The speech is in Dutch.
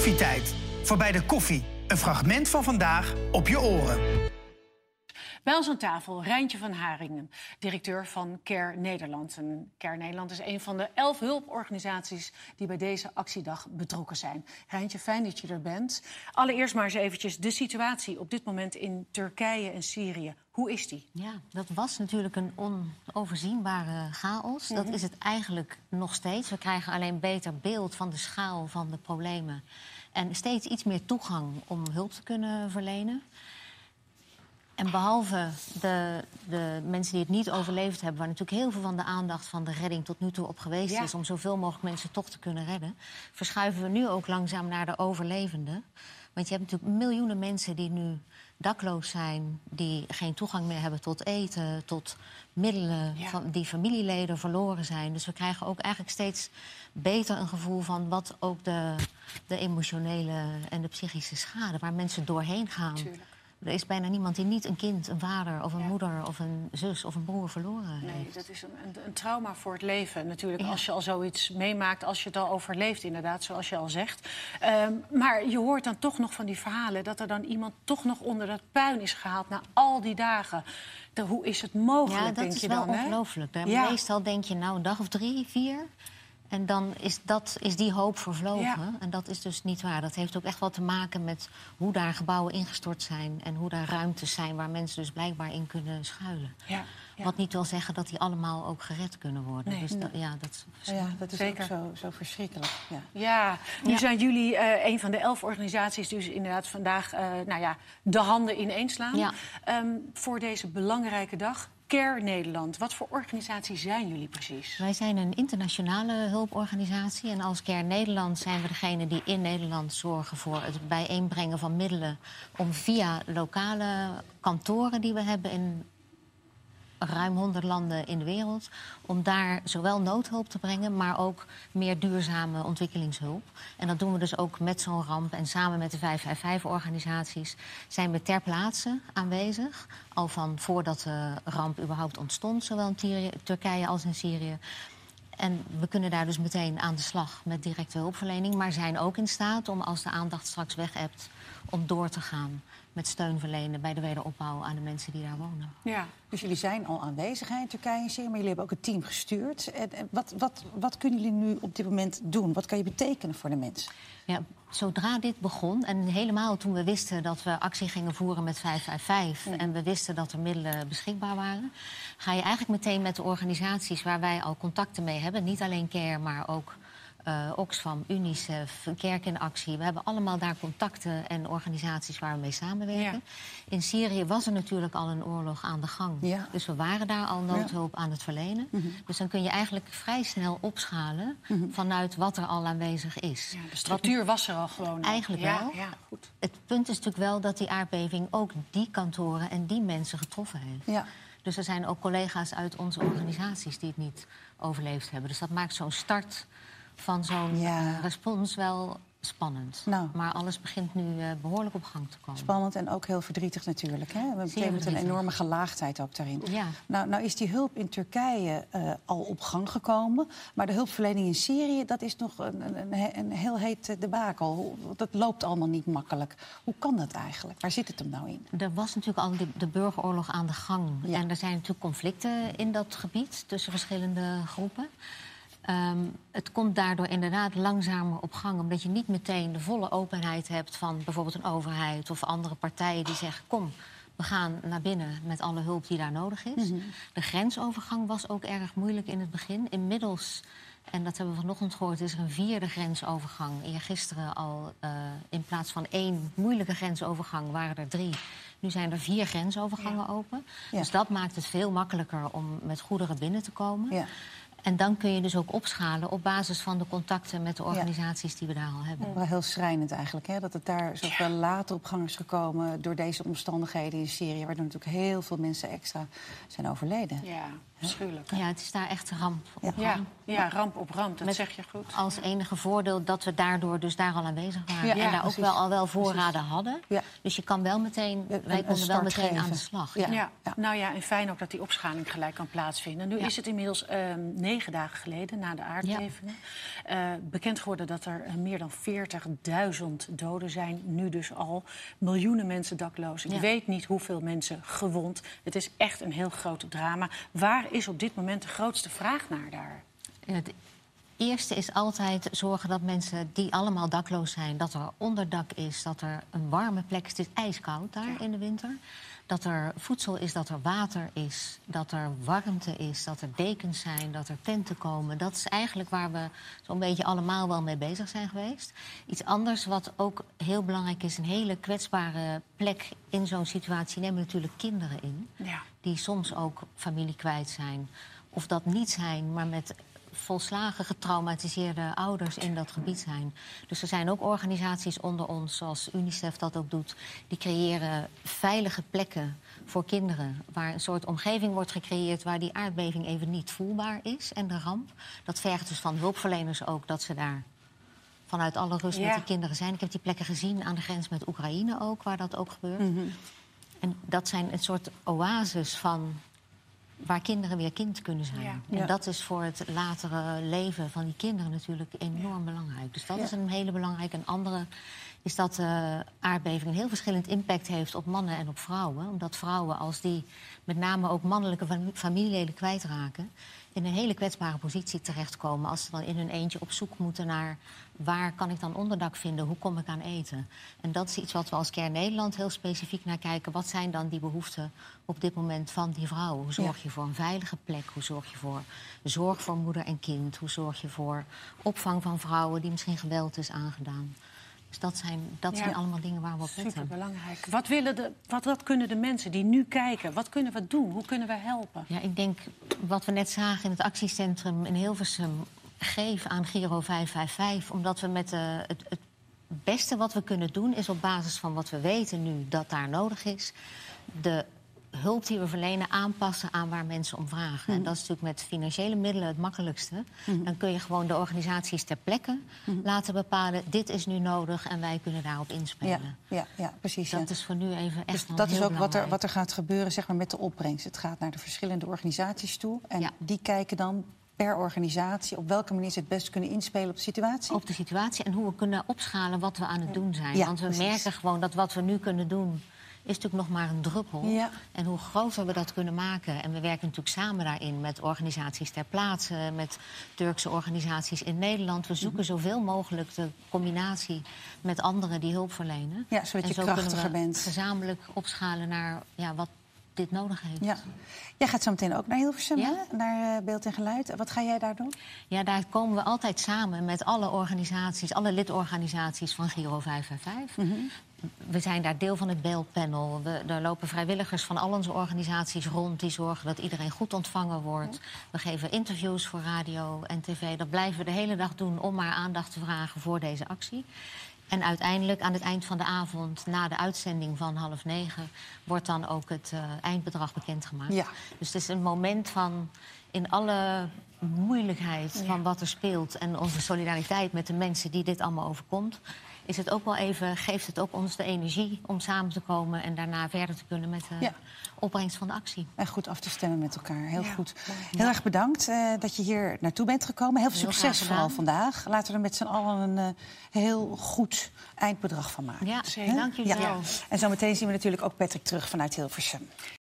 Koffietijd. Voorbij de koffie. Een fragment van vandaag op je oren. Bij ons aan tafel Rijntje van Haringen, directeur van CARE Nederland. En CARE Nederland is een van de elf hulporganisaties die bij deze actiedag betrokken zijn. Rijntje, fijn dat je er bent. Allereerst maar eens eventjes de situatie op dit moment in Turkije en Syrië. Hoe is die? Ja, dat was natuurlijk een onoverzienbare chaos. Dat is het eigenlijk nog steeds. We krijgen alleen beter beeld van de schaal van de problemen. En steeds iets meer toegang om hulp te kunnen verlenen. En behalve de, de mensen die het niet overleefd hebben, waar natuurlijk heel veel van de aandacht van de redding tot nu toe op geweest Ja. is, om zoveel mogelijk mensen toch te kunnen redden, verschuiven we nu ook langzaam naar de overlevenden. Want je hebt natuurlijk miljoenen mensen die nu dakloos zijn, die geen toegang meer hebben tot eten, tot middelen, Ja. van, die familieleden verloren zijn. Dus we krijgen ook eigenlijk steeds beter een gevoel van wat ook de, de emotionele en de psychische schade, waar mensen doorheen gaan. Tuurlijk. Er is bijna niemand die niet een kind, een vader of een Ja. moeder of een zus of een broer verloren Nee, heeft. dat is een, een, een trauma voor het leven natuurlijk. Ja. Als je al zoiets meemaakt, als je het al overleeft, inderdaad, zoals je al zegt. Ehm, maar je hoort dan toch nog van die verhalen dat er dan iemand toch nog onder dat puin is gehaald na al die dagen. De, hoe is het mogelijk, Ja, dat denk is je wel ongelooflijk. Ja. Meestal denk je nou een dag of drie, vier. En dan is, dat, is die hoop vervlogen. Ja. En dat is dus niet waar. Dat heeft ook echt wat te maken met hoe daar gebouwen ingestort zijn... en hoe daar ruimtes zijn waar mensen dus blijkbaar in kunnen schuilen. Ja, ja. Wat niet wil zeggen dat die allemaal ook gered kunnen worden. Nee. dus ja, dat, Ja, dat is Zeker. ook zo, zo verschrikkelijk. Ja. Ja, nu Ja. zijn jullie eh, een van de elf organisaties, dus inderdaad vandaag eh, nou ja, de handen ineenslaan. Ja. Ehm, voor deze belangrijke dag. CARE Nederland, wat voor organisatie zijn jullie precies? Wij zijn een internationale hulporganisatie. En als CARE Nederland zijn we degene die in Nederland zorgen voor het bijeenbrengen van middelen. om via lokale kantoren die we hebben in ruim 100 landen in de wereld. om daar zowel noodhulp te brengen, maar ook meer duurzame ontwikkelingshulp. En dat doen we dus ook met zo'n ramp. En samen met de 555-organisaties zijn we ter plaatse aanwezig. Al van voordat de ramp überhaupt ontstond, zowel in Turkije als in Syrië. En we kunnen daar dus meteen aan de slag met directe hulpverlening. Maar zijn ook in staat om, als de aandacht straks weg hebt, om door te gaan met steun verlenen bij de wederopbouw aan de mensen die daar wonen. Ja. Dus jullie zijn al aanwezig in Turkije en Syrië, maar jullie hebben ook een team gestuurd. Wat, wat, wat kunnen jullie nu op dit moment doen? Wat kan je betekenen voor de mensen? Ja, zodra dit begon, en helemaal toen we wisten dat we actie gingen voeren met 555... en we wisten dat er middelen beschikbaar waren... ga je eigenlijk meteen met de organisaties waar wij al contacten mee hebben... niet alleen CARE, maar ook eh, Oxfam, UNICEF, Kerk in Actie... we hebben allemaal daar contacten en organisaties waar we mee samenwerken. In Syrië was er natuurlijk al een oorlog aan de gang. Ja. Dus we waren daar al noodhulp aan het verlenen. Dus dan kun je eigenlijk vrij snel opschalen... vanuit wat er al aanwezig is. De structuur was er al gewoon. Eigenlijk wel. Ja, goed. Het punt is natuurlijk wel dat die aardbeving ook die kantoren en die mensen getroffen heeft. Ja. Dus er zijn ook collega's uit onze organisaties die het niet overleefd hebben. Dus dat maakt zo'n start van zo'n Ja. respons wel spannend. Nou. Maar alles begint nu eh, behoorlijk op gang te komen. Spannend en ook heel verdrietig natuurlijk. Hè? Het betekent een enorme gelaagdheid ook daarin. Ja. Nou, nou is die hulp in Turkije eh, al op gang gekomen. Maar de hulpverlening in Syrië, dat is nog een, een, een, heel heet eh, debakel. Dat loopt allemaal niet makkelijk. Hoe kan dat eigenlijk? Waar zit het hem nou in? Er was natuurlijk al de, de burgeroorlog aan de gang. Ja. En er zijn natuurlijk conflicten in dat gebied tussen verschillende groepen. Ehm, het komt daardoor inderdaad langzamer op gang, omdat je niet meteen de volle openheid hebt van bijvoorbeeld een overheid of andere partijen die zeggen: kom, we gaan naar binnen met alle hulp die daar nodig is. De grensovergang was ook erg moeilijk in het begin. Inmiddels, en dat hebben we vanochtend gehoord, is er een vierde grensovergang. Eergisteren al eh, in plaats van één moeilijke grensovergang waren er drie. Nu zijn er vier grensovergangen open. Ja. Dus dat maakt het veel makkelijker om met goederen binnen te komen. Ja. En dan kun je dus ook opschalen op basis van de contacten met de organisaties die we daar al hebben. Wel heel schrijnend eigenlijk, hè? dat het daar zoveel later op gang is gekomen... door deze omstandigheden in Syrië... waardoor natuurlijk heel veel mensen extra zijn overleden. Ja. Afschuwelijk. Ja, het is daar echt ramp op Ja, ramp. ja, ramp op ramp, dat Met- zeg je goed. Als enige voordeel dat we daardoor dus daar al aanwezig waren. Ja, en ja, daar precies. ook wel al wel voorraden hadden. Ja. Dus je kan wel meteen, Een- wij een konden wel meteen geven. aan de slag. Ja. Ja. ja. nou ja, en fijn ook dat die opschaling gelijk kan plaatsvinden. Nu Ja. is het inmiddels ehm, negen dagen geleden, na de aardbevingen... eh, bekend geworden dat er eh, meer dan 40.000 doden zijn. Nu dus al miljoenen mensen dakloos. Ik Ja. weet niet hoeveel mensen gewond. Het is echt een heel groot drama. Waar is op dit moment de grootste vraag naar daar? Het eerste is altijd zorgen dat mensen die allemaal dakloos zijn... dat er onderdak is, dat er een warme plek is. Het is ijskoud daar in de winter. Dat er voedsel is, dat er water is, dat er warmte is... dat er dekens zijn, dat er tenten komen. Dat is eigenlijk waar we zo'n beetje allemaal wel mee bezig zijn geweest. Iets anders wat ook heel belangrijk is... een hele kwetsbare plek in zo'n situatie... nemen natuurlijk kinderen in Ja. die soms ook familie kwijt zijn. Of dat niet zijn, maar met volslagen getraumatiseerde ouders in dat gebied zijn. Dus er zijn ook organisaties onder ons, zoals UNICEF dat ook doet... die creëren veilige plekken voor kinderen... waar een soort omgeving wordt gecreëerd... waar die aardbeving even niet voelbaar is en de ramp. Dat vergt dus van hulpverleners ook dat ze daar vanuit alle rust Ja. met die kinderen zijn. Ik heb die plekken gezien aan de grens met Oekraïne ook, waar dat ook gebeurt. En dat zijn een soort oases van waar kinderen weer kind kunnen zijn. Ja. En Ja. dat is voor het latere leven van die kinderen natuurlijk enorm belangrijk. Dus dat Ja. is een hele belangrijke. Een andere is dat de aardbeving een heel verschillend impact heeft op mannen en op vrouwen. Omdat vrouwen, als die met name ook mannelijke fam- familieleden kwijtraken... in een hele kwetsbare positie terechtkomen... als ze dan in hun eentje op zoek moeten naar... waar kan ik dan onderdak vinden, hoe kom ik aan eten? En dat is iets wat we als Care Nederland heel specifiek naar kijken. Wat zijn dan die behoeften op dit moment van die vrouwen? Hoe zorg je voor een veilige plek? Hoe zorg je voor zorg voor moeder en kind? Hoe zorg je voor opvang van vrouwen die misschien geweld is aangedaan? Dus dat zijn, dat Ja. zijn allemaal dingen waar we op letten. Superbelangrijk. Wat, willen de, wat, wat kunnen de mensen die nu kijken, wat kunnen we doen? Hoe kunnen we helpen? Ja, ik denk wat we net zagen in het actiecentrum in Hilversum... geef aan Giro 555, omdat we met de, het, het beste wat we kunnen doen... is op basis van wat we weten nu dat daar nodig is... de hulp die we verlenen aanpassen aan waar mensen om vragen. En dat is natuurlijk met financiële middelen het makkelijkste. Dan kun je gewoon de organisaties ter plekke laten bepalen... dit is nu nodig en wij kunnen daarop inspelen. ja, ja, precies. ja. Dat is voor nu even echt Dus dat is ook wat er, wat er gaat gebeuren zeg maar, met de opbrengst. Het gaat naar de verschillende organisaties toe. En Ja. die kijken dan per organisatie op welke manier ze het best kunnen inspelen op de situatie. op de situatie en hoe we kunnen opschalen wat we aan het doen zijn. Want we precies. merken gewoon dat wat we nu kunnen doen... is natuurlijk nog maar een druppel. Ja. En hoe groter we dat kunnen maken... en we werken natuurlijk samen daarin met organisaties ter plaatse... met Turkse organisaties in Nederland. We Mhm. zoeken zoveel mogelijk de combinatie met anderen die hulp verlenen. Ja, zodat En je zo krachtiger we bent. gezamenlijk opschalen naar ja, wat dit nodig heeft. Ja. Jij gaat zo meteen ook naar Hilversum, Ja. hè? naar eh, Beeld en Geluid. Wat ga jij daar doen? Ja, daar komen we altijd samen met alle organisaties, alle lidorganisaties van Giro 555. We zijn daar deel van het beeldpanel. We, er lopen vrijwilligers van al onze organisaties rond die zorgen dat iedereen goed ontvangen wordt. We geven interviews voor radio en tv. Dat blijven we de hele dag doen om maar aandacht te vragen voor deze actie. En uiteindelijk, aan het eind van de avond, na de uitzending van half negen, wordt dan ook het eh, eindbedrag bekendgemaakt. Ja. Dus het is een moment van in alle moeilijkheid van wat er speelt en onze solidariteit met de mensen die dit allemaal overkomt, is het ook wel even, geeft het ook ons de energie om samen te komen en daarna verder te kunnen met de Ja. opbrengst van de actie. En goed af te stemmen met elkaar. Heel Ja, goed. Heel erg bedankt eh, dat je hier naartoe bent gekomen. Heel veel Heel succes vooral vandaag. Laten we er met z'n allen een eh, heel goed eindbedrag van maken. Ja, Zeker. dank jullie Ja. wel. En zometeen zien we natuurlijk ook Patrick terug vanuit Hilversum.